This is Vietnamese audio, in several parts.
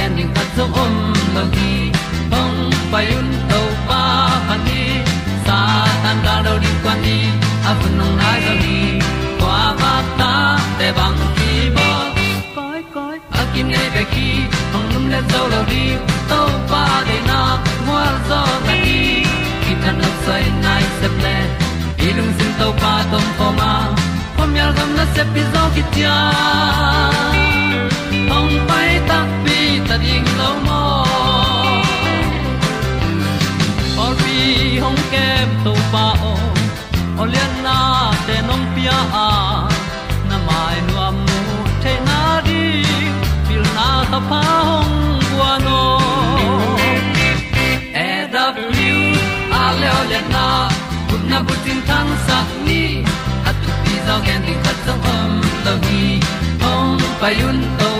gen ding khat zo om lo gi hong pai un to pa pa ni sa tan da do di kwan ni a bu nong nai zo ni kwa ba ta te bang ki bo koi koi a kim nei be ki hong lum le zo lo di to pa de na mo zo ta ni ki tan no sai nai se ple ilung sin to pa tom ko ma. Pom yal gam na se pi zo ki tia hong pai ta pi ta ding lo mo or bi hong kem to pa o olian na te nong pia a na mai nu amo te na di feel na ta pa hong bua no e da blue a le olian na kun na bu tin tan sa ni. At tu pi zo gen di khat zo om lo gi hong pa yun to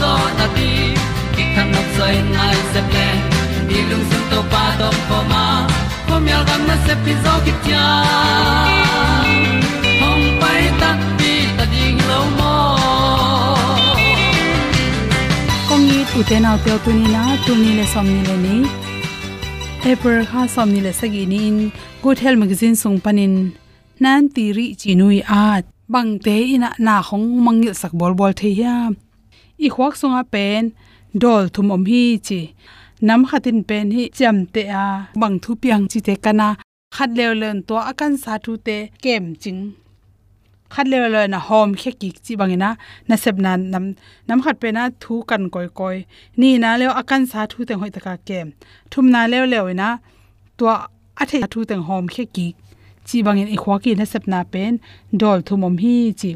zo na ti ki kan nok sai nai se ple ni lung sun to pa to pa ma. Ko mi al gam na se pi zo ki tia hong pai ta ti ta ding lo mo kong ni tu te na te tu ni na tu ni le som ni le ni paper kha som ni le sa gi ni in. Good health magazine sung panin nan ti ri chi nui at bang te ina, na khong mangil sak bol bol the ya i khuak songa pen, dol thum om hi chi. Nam khatin pen hi cham te a, bang thu piang chi te kana. Khat lew len to akan sa thu te kem ching. Khat lew len na hom khe ki chi bangina na sep nan nam nam khat pe na thu kan koi koi. Ni na lew akan sa thu te hoi taka kem. Thum na lew lew na to a the thu teng hom khe ki chi bangin i khwa ki na sep na pen, dol thum om hi chi.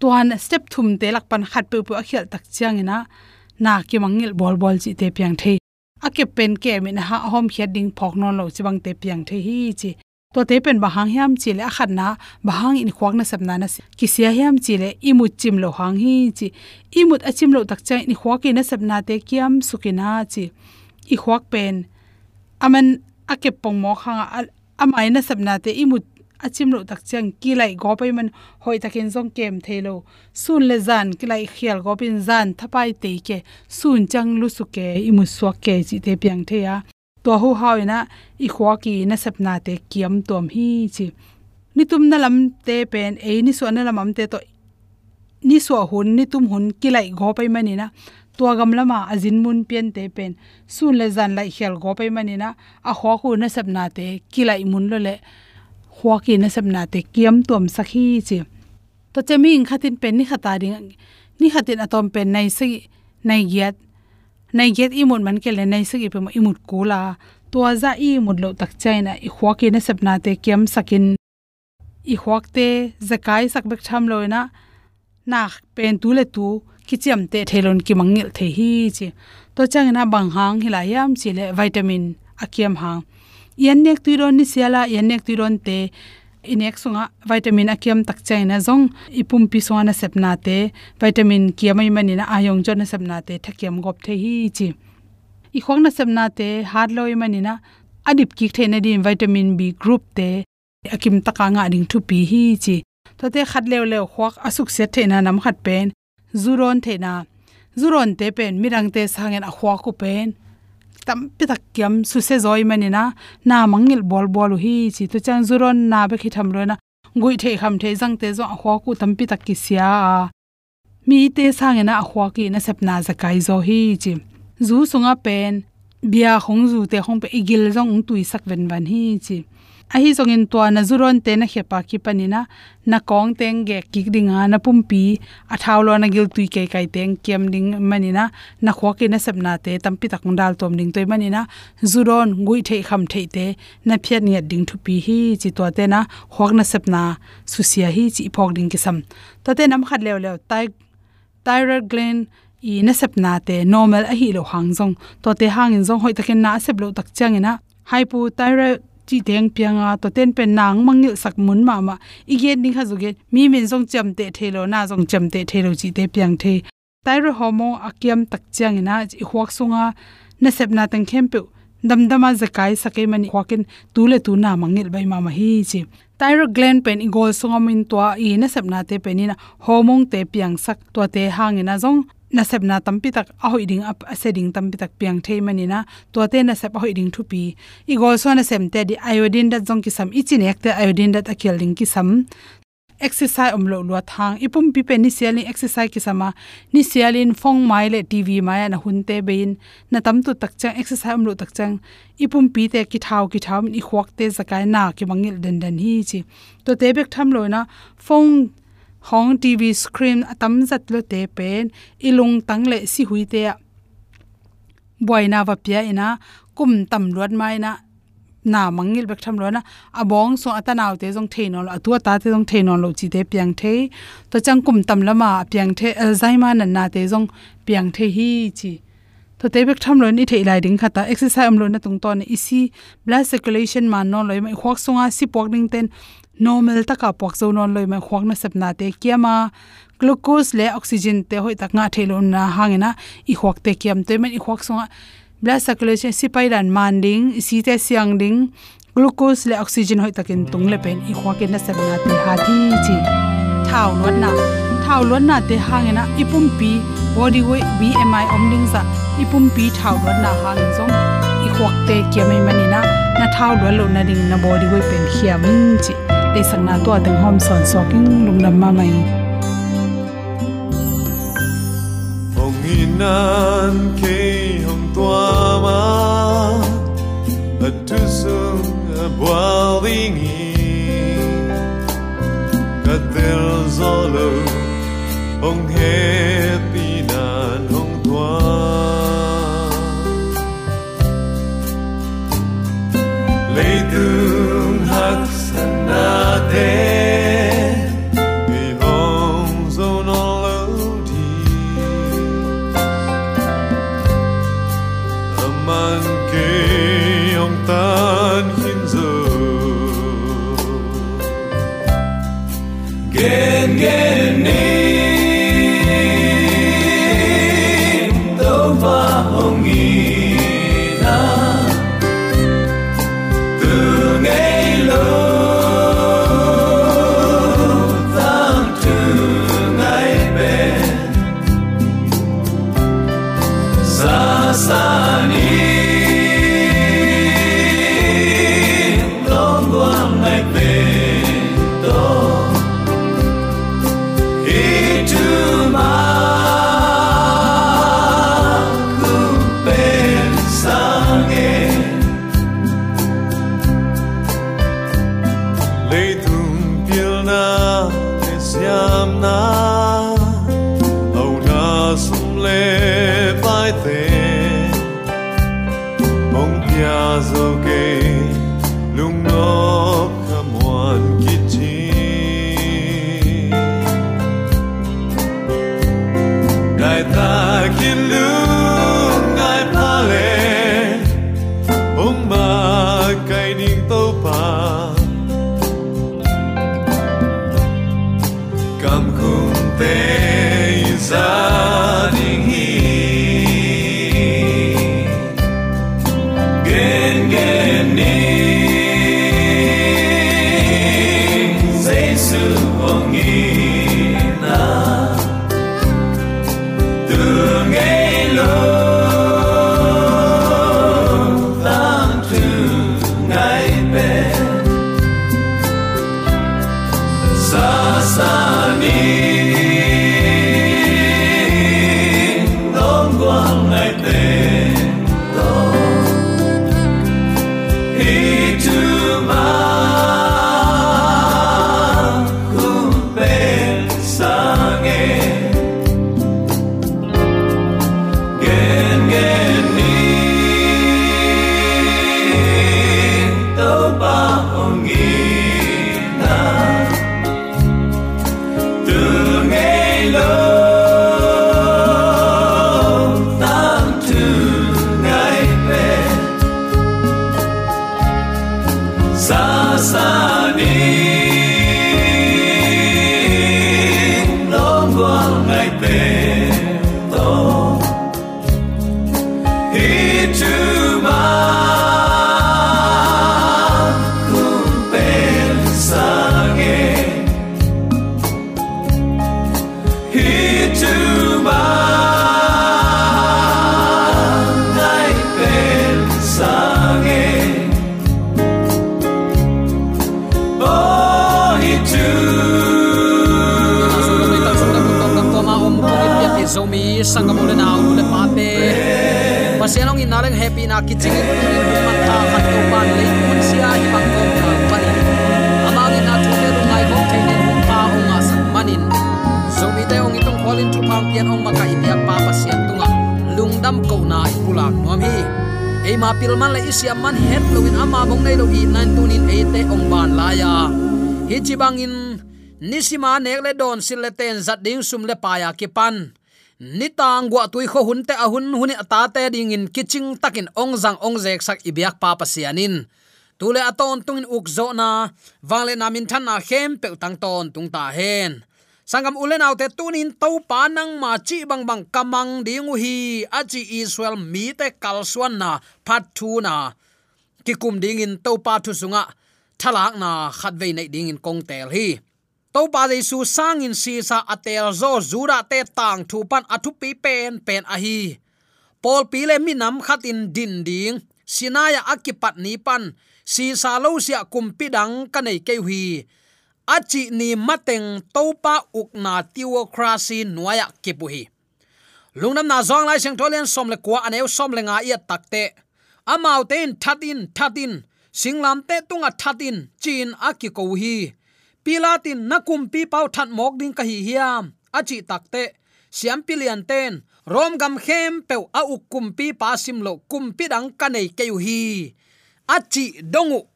Tuan step thum te lak pan khat pe pu a khial tak chiang ina na ki mangil bol bol chi te piang the a ke pen ke min ha hom khiat ding phok non lo chi bang te piang the hi chi to te pen bahang hiam chi le akhat na bahang in khwak na sap na na ki sia hiam chi le imut chim lo hang hi chi imut achim lo tak chai ni khwak na sap na te kiam sukina chi i khwak pen aman ake pong mo khanga amai na sap na te imut achim lo tak chang ki lai go pai man hoi takin zong kem thelo. Sun le zan ki lai khial go pin zan thapai te ke. Sun chang lu su ke imu swa ke chi te piang the ya to hu hawina i khwa ki na sapna te kiam tom hi chi. Ni tum na lam te pen e ni so na lam am te to ni so hun ni tum hun ki lai go pai mani na tua gam lama azin mun pian te pen. Sun le zan lai khial go pai mani na a khwa ku na sapna te ki lai mun lo le khwa na sapna te kiam tom sakhi chi. To chemi ing khatin pen ni khata ding, ni khatin atom pen nai se nai giat. Nai giat i mun man ke le nai se gi pe ma imut kula tua za i mut lo tak chaina i khwa na sapna te kiam sakin. I khwak zakai sak tham loina nak pen tu le tu kichiam te thelon ki mangil the hi chi. To changna bang hang hila yam chi le vitamin akiam hang yan nek tuiron ni siala yan nek tuiron te inek sunga vitamin akiam tak chaina zong, ipum pi sona sepna te vitamin kiamai mani na ayong jona sepna te thakiam gop the hi chi i khong na sepna te hard loi mani na adip ki thena di vitamin b group te akim taka nga ding thu pi hi chi to te khat lew lew khwak asuk se thena nam khat pen, zuron thena zuron te pen, mirang te sangen a khwa ku pen tam pi tak kyam su se zoi mani na na mangil bol bol hi chi to chang zuron na be khi tham ro na. Gui the kham the jang te zo ho ku tam pi tak ki sia mi te sang na ho ki na sep na za kai zo hi chi. Zu sunga pen, bia khong zu te khong pe igil zong tui sak ven van hi chi ahi zongin tua na zuron te na khepa ki panina, na kong teng ge kik dinga na pumpi, a thaulo na gil tui kai kai teng kem ding manina, na khwa ki na sabna te, tampi takung dal tom ding toy manina, zuron gui the kham the te, na phiat ni ding thu pi hi chi to te na hok na sabna susia hi chi phok ding ki sam to te nam khat lew lew tai thyroid gland i na sapna te, normal a hi lo hang jong to te hang in jong hoi takin na sep lo tak changina hypothyroid chi teng pianga to ten pen nang mangil sak mun ma ma. I igen ding ha zuge mi min zong cham te thelo na zong cham te thelo chi te piang the. Thyroid homo akiam tak chang ina i huak sunga na sep na tang khem pe damdama zakai sakai mani hwakin tule tu na mangil bai ma ma hi chi. Thyroid glen pen i gol sunga min to i na sep na te pen ina homong te piang sak to te hang ina zong na sep na tampi tak a hoi ding ap setting tampi tak piang thei mani na. To te na sep a hoi ding thu pi i gol so na sem te di iodine da jong ki sam ichin ek te iodine da akel ding ki sam exercise om lo lo thang. Ipum pi pe ni sialin exercise ki sama ni sialin phong mai le tv mai na hun te bein. Na tam tu tak chang, exercise om lo tak chang. Ipum pi te ki thau ki thau ni khwak te zakai na ki mangil den den hi chi. To te bek tham lo na phong hong tv screen atam zat lo te pen, ilung tang le si hui te boina va pia ina, kum tam luat mai na na mangil bek tham lo na. Abong so atanaw te jong thein lo atua ta te jong thein lo chi te piang the. To chang kum tam lama piang the eh, alzheimer na na te jong piang the hi chi to te bek tham loin i thei lai ding khata, exercise am loin na tung ton i si blood circulation man no loi mai khwak songa si pok ding ten, normal taka pok zo non loi mai khwak na sep na te kiama glucose le oxygen te hoi tak nga thelo na hangena i khwak te kiam te man i khwak songa, blood circulation si pai dan man ding si te siang ding, glucose le oxygen hoi takin tung le pen, i khwak e na sep na te ha thi chi. Thau lot na thau lot na te hangena ipum pi body weight bmi omding za ipum pi thau lo na hang zong i khwak te kiamai manina na thau lo lo na ding na body weight pen khiam chi te sang na to ateng hom son so king lum nam ma mai hong inan ke hong tua ma a tu sung a boiling ka tel zolo hong he Nathan. Ki happy na kiching in tunin man khat ko pan le kun sia hi bang ko ka panin amangin na ke ru ngai ko thein hum pa onga san manin zomi te ong itong kolin tu pang pian ong maka ipiak pa pasian tunga lungdam ko na ipulak nom hi ei ma pilman le isiam man het loin ama bong nei lo i nan tunin ei te ong ban la ya hi chibangin nisima nek le don sil le ten zat ding sum le pa ya ki pan nitang gwa tui kho hun te ahun huni ata te ding in kiching takin ong zang ong zek sak ibyak pa pasianin tule aton tungin uk zo na, wangle namin than na hem pe tang ton tung ta hen. Sangam ulen autte tunin to panang ma chi bang bang kamang dingu hi, achi israel mi te kalsuan na, phat thu na. Kikum ding in to pa thu sunga, thalak na khat ve nei ding in kong tel hi to pa su sang in si sa atel zo zura te tang thu pan athu pi pen pen a hi pol pi le mi nam khat in din ding. Sinaya akipat ni pan. Si sa lo sia kumpi dang ka nei ke hui. Achi ni mateng topa ukna tiwo krasi nuaya kipuhi. Lungnam na zong lai seng tholen som le kwa aneu som le nga ia takte amau ten thatin thatin. Singlam te tunga thatin chin aki hi pilatin nakum pi pau that mok ding ka hi hiam. Achi takte siam pilian ten. Rom gam khem pe a ukum pi pa sim lo kum pi dang ka nei ke hi. Achi dongu,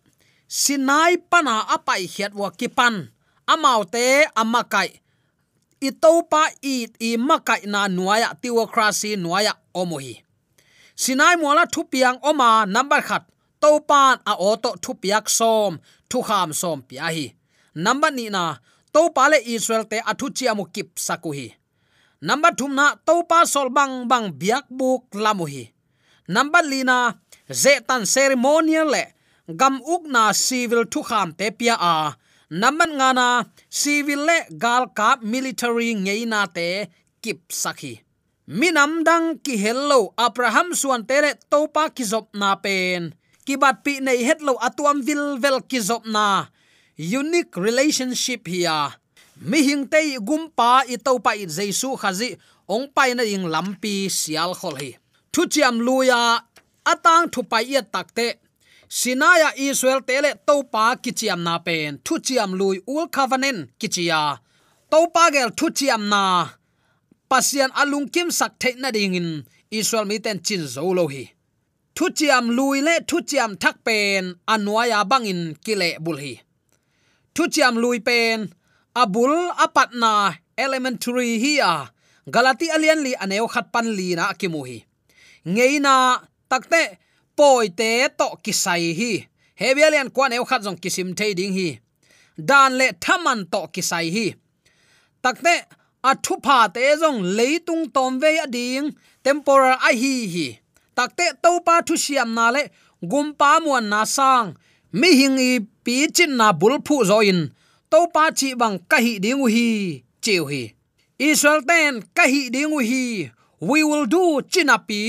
sinai pana apai hiat wa kipan. Amaute amakai. Itopa it i makai na nuaya tiwokrasi nuaya omohi. Sinai mola thupiang oma, number khat. Topan a oto thupiak som thu kham som pia hi number ni na topa le israel te athu chi amu kip sakuhi number thum na topa sol bang bang biak buk lamuhi number lina zetan ceremonial le gam uk na civil thu kham te pia a. Naman nga na, civil le gal ka military ngei na te kip sakhi minam dang ki hello, abraham suan tere topa ki zop na pen. Ki bat pi nei hetlo atuam vil vel ki zop na unique relationship hiya mi hing te gumpa i topa i jesu khazi, ong pai na ing lampi sial khol hi. Thu chiam luya atang thu pai ya takte sinaya israel tele topa kichiam na pen. Thu chiam lui ul covenant kichia. Topa gel thu chiam na. Pasian alung kim sak the na ding in. Israel mi ten chin zo lo hi. Thu chiam lui le thu chiam thak pen. Anwaya bangin kile bulhi thu chiam lui pen, abul apatna, elementary hi a galati alian li aneu khat pan li na kimu hi ngeina takte poite to kisai hi. Hebelian kwa neu khat jong kisim thei ding hi. Dan le thaman to kisai hi. Takte athu pha te jong leitung tom ve ading temporal a hi hi. Takte to pa thu siam na le, gumpa muan na sang mi hing i pi chin na bul phu zo in. To pa chi bang ka hi ding hi, chiu hi. Israel ten, ka hi ding hi. We will do chinapi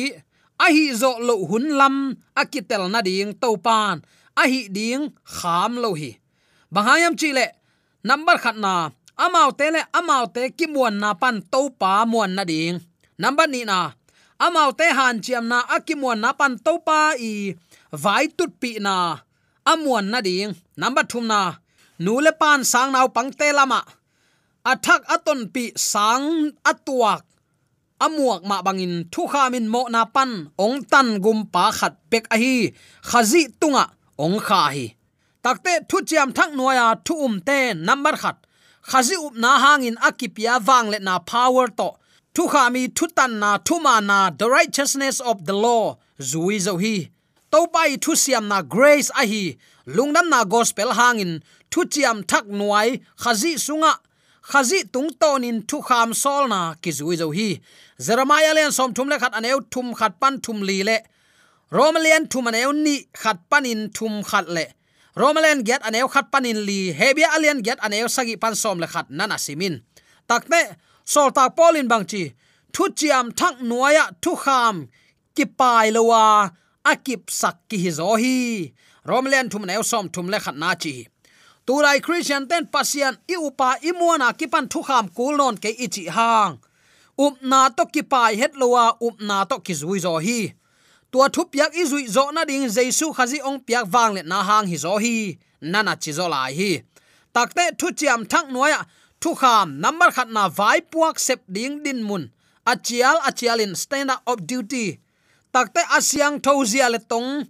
a hi zo lo hun lam akitel na ding to pan. A hi ding kham lo hi. Bahayam chi le, number khat na amau te le amau te ki muan na pan to pa muan na ding. Number ni na amau te han chiam na akimuan na pan to pa i. Vai tut pi na amuan na ding. Number thum na. Nu le pan sang nau pang te lama. Athak aton pi sang atuak. Amuak ma bangin thu kha min mo na pan. Ong tan gum pa khat pek a hi khazi tunga. Ong kha hi. Takte thu chiam thak noya thu um te number khat. Khazi up na hangin akipia wang le na power to. Thu kha mi thu tan na thu ma na the righteousness of the law. Zui zo hi to pai thu siam na grace a hi lungnam na gospel hangin thu chiam thak nuai, khazi sunga, khazi tung tonin thu kham sol na ki zui zo hi, jeremiah len som thum le khat aneu thum khat pan thum li le romalian thum aneu ni khat panin thum khat le romalian get aneu khat panin li, hebia alien get aneu sagi pan som le khat nana simin. Takte sol tak polin bangchi thu chiam thak nuaya thu kham ki pai lowa akip sak ki hi zo hi romlen thum neu som thum le khat na chi. Turai christian ten pasian i upa i muana ki pan thu kham kul non ke ichi hang. Up na to ki pai het lowa, up na to ki zui zo hi tua thup yak i zui zo na ding jesu khazi ong piak wang le na hang hi zo hi nana chi zo lai hi. Takte thu chiam thak noya thu kham number khat na vai puak sep ding din mun. Achial achialin stand up of duty takte asyang thozia le tong.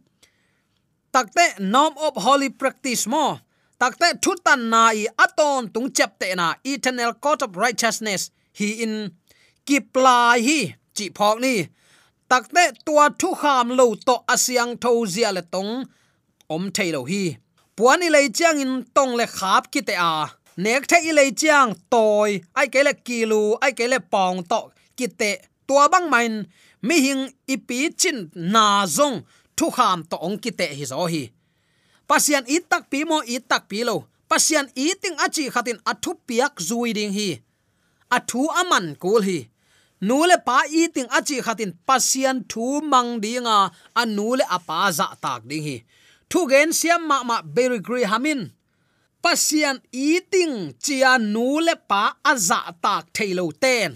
Takte norm of holy practice mo. Takte thutan na i aton tung chapte na. Eternal court of righteousness. Hi in kipla hi. Chi phok ni. Takte tua thu kham lo to asyang thozia le tong. Om thailo hi. Puani lei chiang in tong le khap ki te a. Nek the i lei chiang toy. Ai ke le kilu. Ai ke le pong to ki te. Tua bang main mi hing ipi chin na zong thu kham to ong ki te hi zo hi. Pasian i tak pi mo i tak pi lo. Pasian i ting achi khatin athu piak zui ding hi. Athu aman kul hi. Nule pa i ting achi khatin pasian thu mang dinga anule apa za tak ding hi. Thu gen siam ma ma very gri hamin. Pasian eating chia nule pa aza tak thailo ten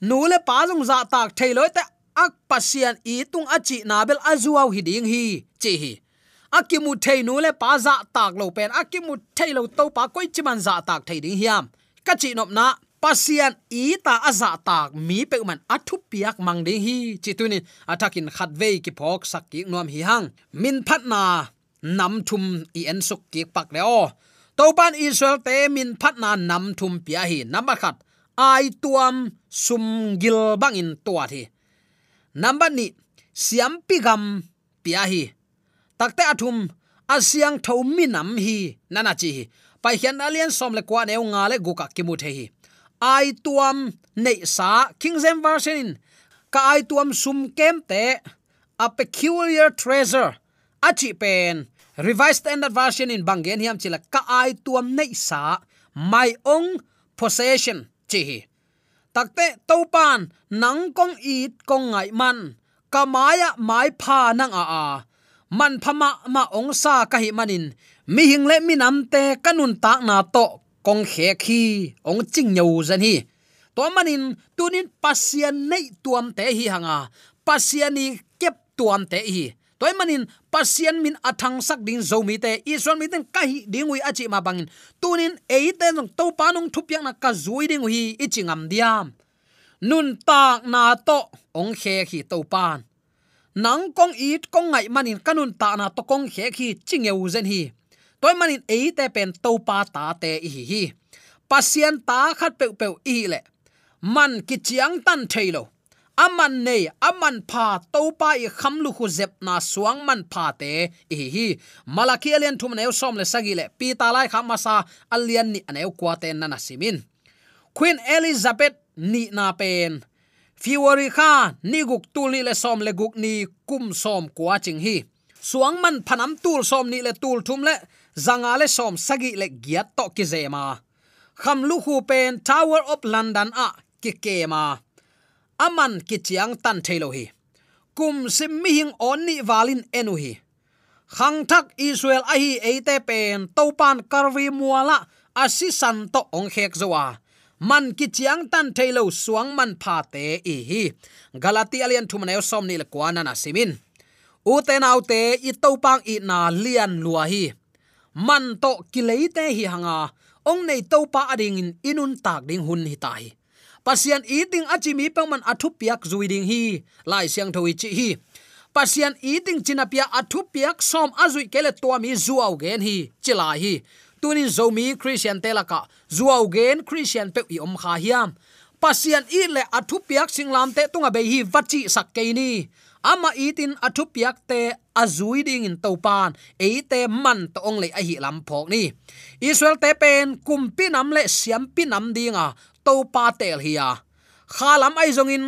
nule pazung za tak thailo te ak pasian itung achi nabel azuaw hiding hi chi hi. Akimu thei nule pa za tak lo pen. Akimu thailo to pa koi chiman za tak thei ding hiam. Ka chi nop na pasian i ta aza tak mi pe man athu piak mang ding hi. Chi tunin atakin khat ve ki phok sak ki nom hi hang. Min phat na, nam thum i en suk ki pak le o. To pan israel te min phat na nam thum pia hi. Number khat ai tuam sum gil bang in tua thi. Number ni, siam pigam pia hi. Takte athum asyang tho mi nam hi, nana chi pai hian alien som le kwa neu nga le guka kimu the hi. Ai tuam nei sa, king james version ka ai tuam sum kem te, a peculiar treasure. Achi pen, revised standard version in bangen hiam chila ka ai tuam nei sa, my own possession chi hi takte topan nang kong it kong ngai man kamaya mai pha nang a a man phama ma ong sa ka hi manin mi hing le mi nam te kanun tak na to kong khe khi ong ching nyau zan hi. To manin tunin pasian nei tuam te hi hanga pasiani kep tuam te hi toy manin pasian min athang sak ding zomi te. Ison mi ten kai ding wi achi ma bangin. Tunin eite nong to panung thupyak na ka zui ding hi ichingam diam. Nun tak na to, ong khe khi to pan nang kong it kong ngai manin kanun ta na to kong khe khi chingeu zen hi. Toy manin eite pen to pa ta te hi hi. Pasian ta khat pe pe i le. Man ki chiang tan thailo aman nei, aman pha to pa i kham lu khu zep na suang man pha te. Hi hi, malaki alian thum neu som le sagi le pi ta lai kha masa alian ni aneu kwa te na na simin. Queen elizabeth ni na pen. February kha, ni guk tul ni le som le guk ni kum som kwa ching hi. Suang man phanam tul som ni le tul thum le, zanga le som sagi le giat to ki zema kham lu khu pen, tower of london a ki ke ma aman ki chiang tan thailo hi. Kum sim mi hing on ni walin enu hi. Khang thak israel a hi eite pen, topan karvi muala asisan to ong khek zowa. Man ki chiang tan thailo suang man pha te i hi. Galati alian thumanel som ni le kwana na simin. U te nau te i to pang i na lian lua hi. Man to ki leite hi hanga. Ong nei to pa ading in inun tak ding hun hi tai pasian eating achimi pangman athu piak zuiding hi. Lai siang thoi chi hi. Pasian eating chinapia athu piak som azui kele to mi zuaw gen hi. Chila hi. Tunin zomi christian telaka zuaw gen christian pe i om kha hiam. Pasian i le athu piak singlam te tunga be hi vachi sakke ni. Ama itin athu piak te azui ding in topan e te man to ong le a hi lam phok ni. Israel te pen kumpi nam le siam pi nam dinga to pa tel hiya kha lam ai zong in,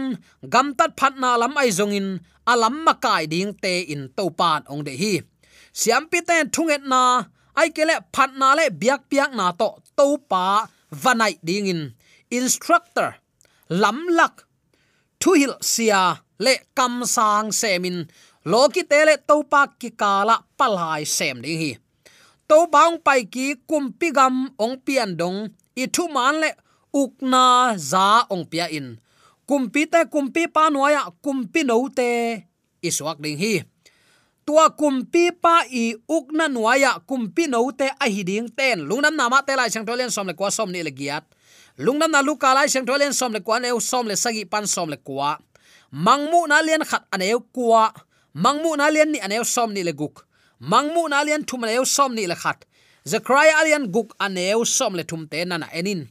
gam tat phat na lam ai zong in alam ma kai ding te in to pan ong de hi. Siam pi ten thunget na, ai kele phat na le biak piak na to to pa vanai ding in. Instructor, lam lak, thu hil sia le kam sang semin loki tele to pa ki kala palai sem ding hi. To baung pai ki kumpi gam ong pian dong, i thu man le ukna za ong pia in. Kumpi te kumpi pa noya kumpi no te, iswak ding hi. Tua kumpi pa i ukna nuaya kumpi no te a hiding ten. Lungnam nama te lai chang tolen som le kwa som ni le giat. Lungnam na luka lai chang tolen som le kwa ne som le sagi pan som le kwa. Mangmu na lian khat aneu kwa. Mangmu na lian ni aneu som ni le guk. Mangmu na lian thum aneu som ni le khat. Zakaria alian guk aneu som le thum te na na enin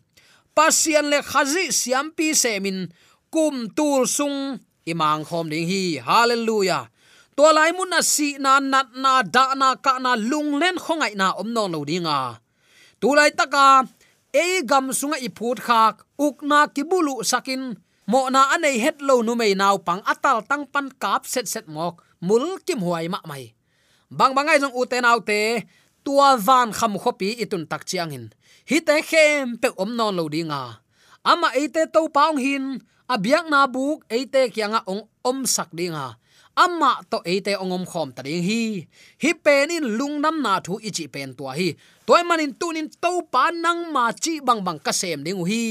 pasian le khazi siampi semin kum tul sung imang khom ding hi. Hallelujah. To lai mun na si na nat na da na ka na lung len khongai na om nong lo dinga. Tu lai taka e gam sunga i phut khak, uk na kibulu sakin, mo na anei het lo nu mei naw pang atal tang pan kap set set mok, mul kim huai ma mai. Bang bangai jong u te te, tua van kham khopi itun tak chiang in hi te khem pe om non lo dinga ama à ate to paung hin abyak à na buk ate kyanga ong om sak dinga amma à to ate ongom khom ta ding hi hi penin lungnam na thu ichi pen tua hi toy manin tunin to pa nang ma chi bang bang ka sem ding hi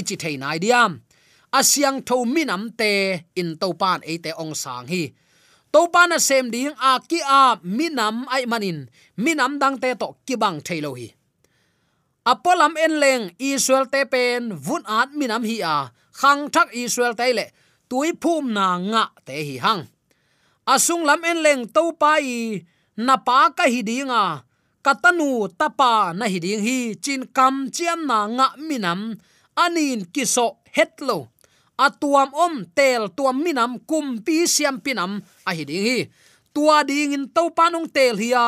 ichi thei nai diam asyang tho minam te in to pan ate ong sang hi to pa na sem ding a ki a minam ai manin minam dang te to ki bang thailo hi apolam en leng israel te pen, vun at minam hi a. Khang thak israel te le. Tui phum na nga te hi hang. Asung lam en leng to pa i, na pa ka hi dinga katanu tapa na hi ding hi, chin kam chiam na nga minam anin kiso hetlo atuam om tel tuam minam kum pi siam pinam a hi ding hi. Tua ding in to panung tel hi a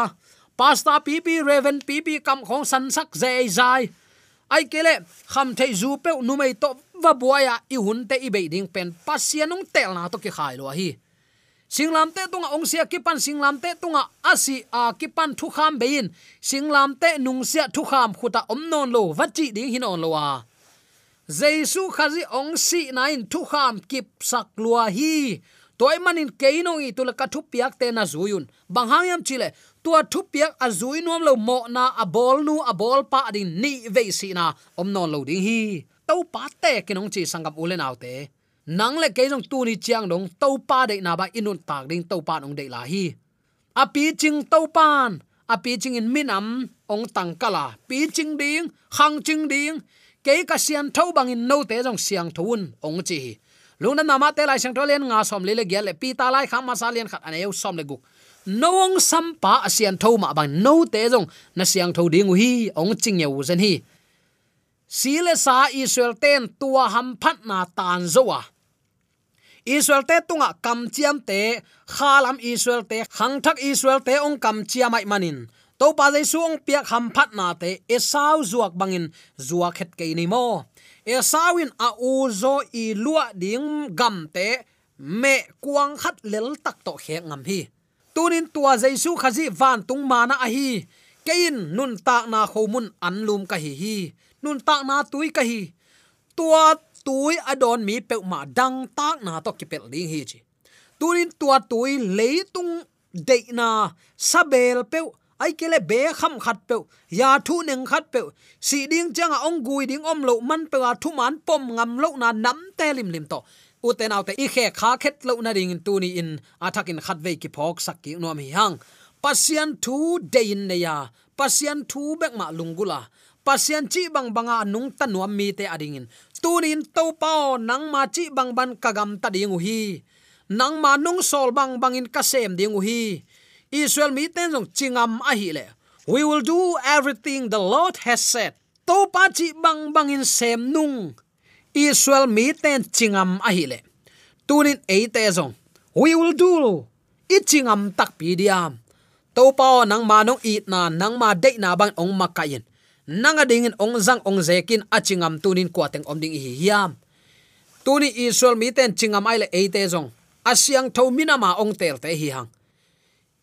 pasta pp raven pp kam khong san sak zai zai ai kele kham thei zu pe nu mei to va buaya i hun te i be ding pen pasianung tel na to ki khai lo hi. Singlam te tunga ong à, sia ki pan singlam te tunga asi à, a à ki pan thu kham bein singlam te nung sia thu kham khuta om non lo vachi ding hin on lo wa jesu khazi ong si nain thu kham kip sak lua hi. Toy manin keino i tulaka thu piak te na zuyun bang yam chile tua thu piak azui nuam lo mo na a bol nu, a bol pa ding ni ve si na. Om non lo ding hi. To pa te kinong chi sangam ulen autte nang le ke jong tu ni chiang dong to pa de na ba inun tak ding to pa nong de la hi. A pi ching to pan, a pi ching in minam ong tang kala pi ching ding, khang ching ding ke ka sian tho bang in no te jong siang thun, ong chi lungna nama te lai sang to len nga som le le gya le pi ta lai kham ma sa len khat ane eu som le guk nong sampa asian thoma bang no te jong na siang tho ding hi, ong ching ye zen hi. Sile sa israel ten tua ham phat na tan zowa israel te tunga kam chiam te khalam israel te, khang thak israel te ong kam chiamai manin. To pa dei suong piak ham phat na te esau zuak bangin, zuak het ke ni mo. Esawin a u zo i lua ding gam te, me kuang khat lel tak to he ngam hi tunin tua jaisu khazi van tung mana a hi. Kein nun tak na khomun anlum ka hi hi. Nun tak na tui ka hi. Tua tui adon mi pe ma dang tak na to kipel ding hi chi. Tunin tua tui leitung de na sabel pe ai kele be kham khat pe ya thu neng khat pe si ding changa ong gui ding om lo man pe a thu man pom ngam lo na nam te lim lim to uten autte nau i khe kha khet lo na ring tu ni in. Athakin khat ve ki phok sak ki no mi hang. Pasian thu de in ne ya. Pasian thu bek ma lungula. Pasian chi bang banga nung ta nuam mi te ading in tunin to pao nang ma chi bang ban kagam ta ding hi. Nang ma nung sol bang bangin kasem ding hi. Israel mi ten jong chingam a hi le. We will do everything the lord has said. To pa chi bang bangin sem nung israel mi ten chingam a hi le. Tunin e te zong, we will do. I chingam tak pi diam. To pa nang ma nong it na nang ma de na bang ong makayin nang dingin ong zang ong zekin achingam tunin kwateng omding hi hiam. Tuni israel mi ten chingam ai le eite zong. Asiang tho minama ong tel te hi hang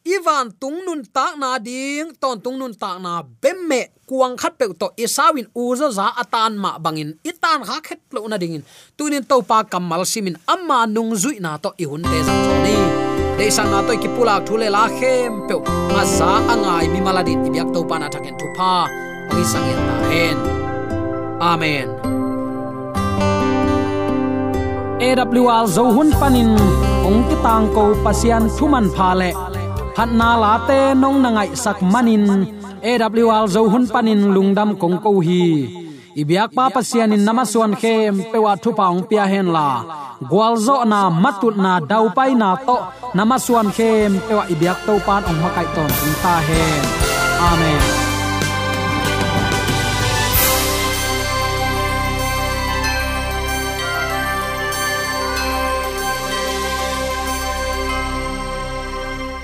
ivan tung nun tak na ding, ton tung nun tak na bemme kuang khat pe to isawin uzo za atan ma bangin. Itan kha khet lo na dingin tunin to pa kamal simin amma nung zui na to i hun te sang choni de sang na to ki pulak thule la khem pe ma sa angai mi maladin ibyak to pa na thaken thu pa. Ong sang yan ta hen. Amen. AWR zo hun panin ong ti tang ko pasian thuman pha le phat na la te nong na ngai sak manin. Awl zo hun panin lungdam kong ko hi. Ibyak pa pasian in namaswan khem pewa thu paung pia hen la. Gwalzo na matut na dau pai na to namaswan khem pewa ibyak to pan ong makai ton ta hen. Amen.